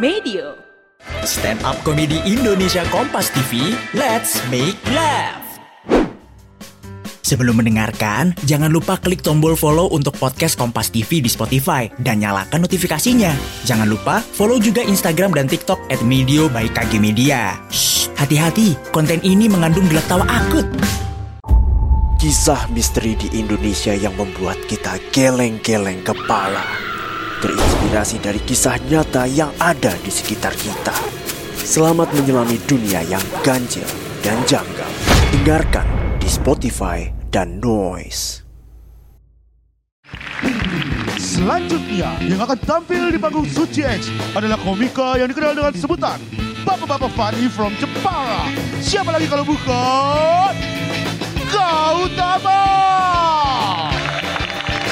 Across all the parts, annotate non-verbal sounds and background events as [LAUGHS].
Medio. Stand up komedi Indonesia Kompas TV, let's make laugh. Sebelum mendengarkan, jangan lupa klik tombol follow untuk podcast Kompas TV di Spotify dan nyalakan notifikasinya. Jangan lupa follow juga Instagram dan TikTok at Medio by KG Media. Shh, hati-hati, konten ini mengandung gelak tawa akut. Kisah misteri di Indonesia yang membuat kita geleng-geleng kepala. Terinspirasi dari kisah nyata yang ada di sekitar kita. Selamat menyelami dunia yang ganjil dan janggal. Dengarkan di Spotify dan Noise. Selanjutnya yang akan tampil di panggung Suci Edge adalah komika yang dikenal dengan sebutan Bapak-Bapak Funny from Jepara. Siapa lagi kalau bukan Gautama?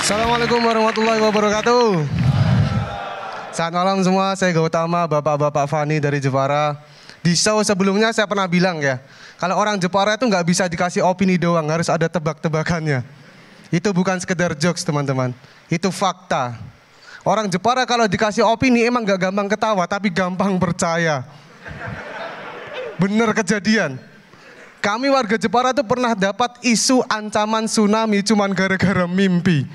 Assalamualaikum warahmatullahi wabarakatuh. Selamat malam semua, saya Gautama, Bapak-Bapak Fani dari Jepara. Di show sebelumnya saya pernah bilang ya, kalau orang Jepara itu nggak bisa dikasih opini doang, harus ada tebak-tebakannya. Itu bukan sekedar jokes teman-teman, itu fakta. Orang Jepara kalau dikasih opini emang nggak gampang ketawa, tapi gampang percaya. Bener kejadian. Kami warga Jepara tuh pernah dapat isu ancaman tsunami cuman gara-gara mimpi.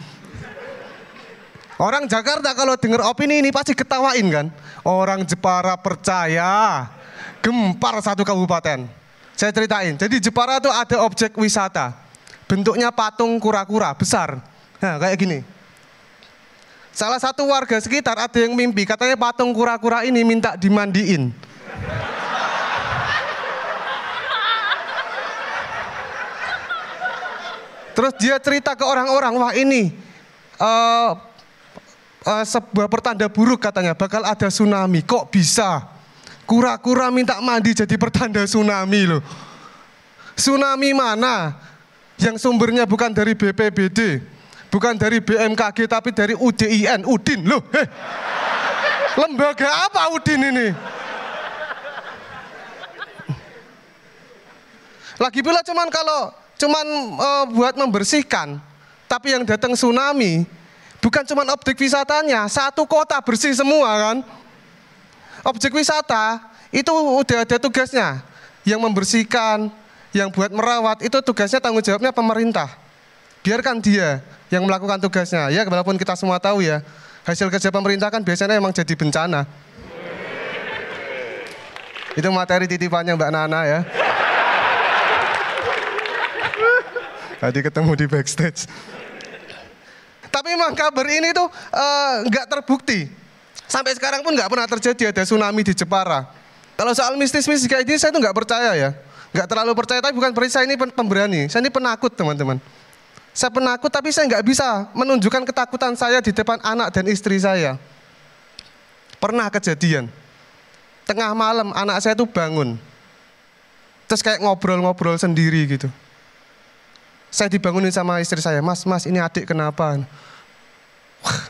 Orang Jakarta kalau dengar opini ini pasti ketawain kan. Orang Jepara percaya gempar satu kabupaten. Saya ceritain. Jadi Jepara tuh ada objek wisata. Bentuknya patung kura-kura besar. Nah kayak gini. Salah satu warga sekitar ada yang mimpi katanya patung kura-kura ini minta dimandiin. Terus dia cerita ke orang-orang, wah ini uh, uh, sebuah pertanda buruk katanya, bakal ada tsunami. Kok bisa? Kura-kura minta mandi jadi pertanda tsunami loh. Tsunami mana? Yang sumbernya bukan dari BPBD, bukan dari BMKG, tapi dari UDIN, Udin loh. Heh. Lembaga apa Udin ini? Lagi pula cuman kalau cuman uh, buat membersihkan, tapi yang datang tsunami bukan cuman objek wisatanya, satu kota bersih semua kan. Objek wisata itu udah ada tugasnya, yang membersihkan, yang buat merawat itu tugasnya tanggung jawabnya pemerintah. Biarkan dia yang melakukan tugasnya. Ya walaupun kita semua tahu ya, hasil kerja pemerintah kan biasanya emang jadi bencana. Itu materi titipannya Mbak Nana ya. Tadi ketemu di backstage. Tapi memang kabar ini tuh nggak uh, terbukti. Sampai sekarang pun nggak pernah terjadi ada tsunami di Jepara. Kalau soal mistis-mistis kayak gini saya tuh nggak percaya ya. Nggak terlalu percaya, tapi bukan saya ini pemberani. Saya ini penakut teman-teman. Saya penakut tapi saya nggak bisa menunjukkan ketakutan saya di depan anak dan istri saya. Pernah kejadian. Tengah malam anak saya tuh bangun. Terus kayak ngobrol-ngobrol sendiri gitu. Saya dibangunin sama istri saya, mas, mas ini adik kenapa? Wah,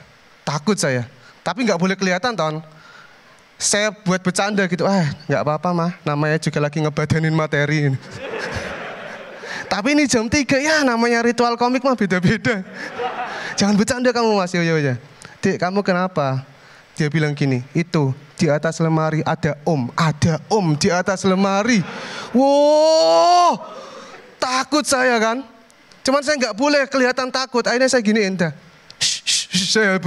takut saya. Tapi nggak boleh kelihatan ton. Saya buat bercanda gitu, ah nggak apa-apa mah, namanya juga lagi ngebadanin materi. [LAUGHS] Tapi ini jam 3 ya namanya ritual komik mah beda-beda. Jangan bercanda kamu mas, yo yo ya. Dek kamu kenapa? Dia bilang gini, itu di atas lemari ada om, ada om di atas lemari. Wow, takut saya kan. Cuman saya nggak boleh kelihatan takut. Akhirnya saya gini dah. Saya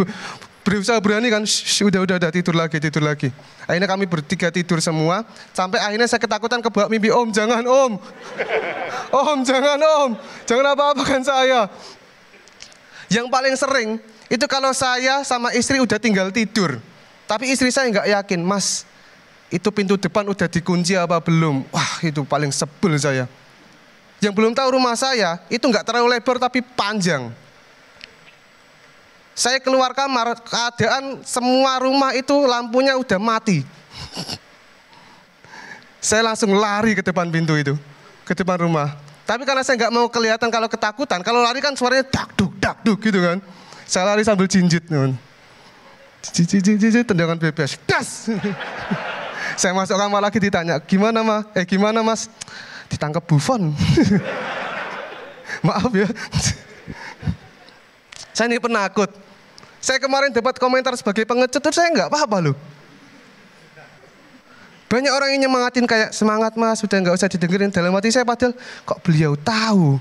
berusaha berani kan. Udah udah udah tidur lagi tidur lagi. Akhirnya kami bertiga tidur semua. Sampai akhirnya saya ketakutan kebawa mimpi om jangan om. [LAUGHS] Om jangan om. Jangan apa-apakan saya. Yang paling sering itu kalau saya sama istri udah tinggal tidur. Tapi istri saya nggak yakin mas. Itu pintu depan udah dikunci apa belum? Wah itu paling sebel saya. Yang belum tahu rumah saya itu nggak terlalu lebar tapi panjang. Saya keluar kamar, keadaan semua rumah itu lampunya udah mati. [LAUGHS] saya langsung lari ke depan pintu itu, ke depan rumah. Tapi karena saya nggak mau kelihatan kalau ketakutan, kalau lari kan suaranya dak duk dak duk gitu kan. Saya lari sambil jinjit. Jinjit, tendangan bebas, das. [LAUGHS] saya masuk kamar lagi ditanya, gimana mas? Eh gimana mas? Ditangkap Buffon. [LAUGHS] Maaf ya. saya ini penakut. Saya kemarin dapat komentar sebagai pengecut, itu saya nggak apa-apa loh. Banyak orang yang nyemangatin kayak semangat mas, sudah nggak usah didengerin dalam hati saya padahal kok beliau tahu.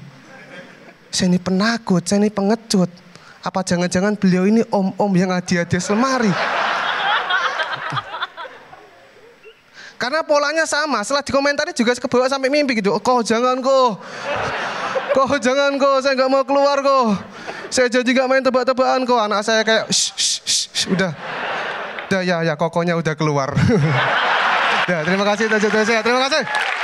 Saya ini penakut, saya ini pengecut. Apa jangan-jangan beliau ini om-om yang hadiah-hadiah lemari? Karena polanya sama, setelah dikomentari juga kebawa sampai mimpi gitu. Kok jangan kok. Kok jangan kok, saya nggak mau keluar kok. Saya jadi nggak main tebak-tebakan kok. Anak saya kayak, shh, shh, shh, udah. Udah ya, ya kokonya udah keluar. [LAUGHS] ya, terima kasih, Terima kasih.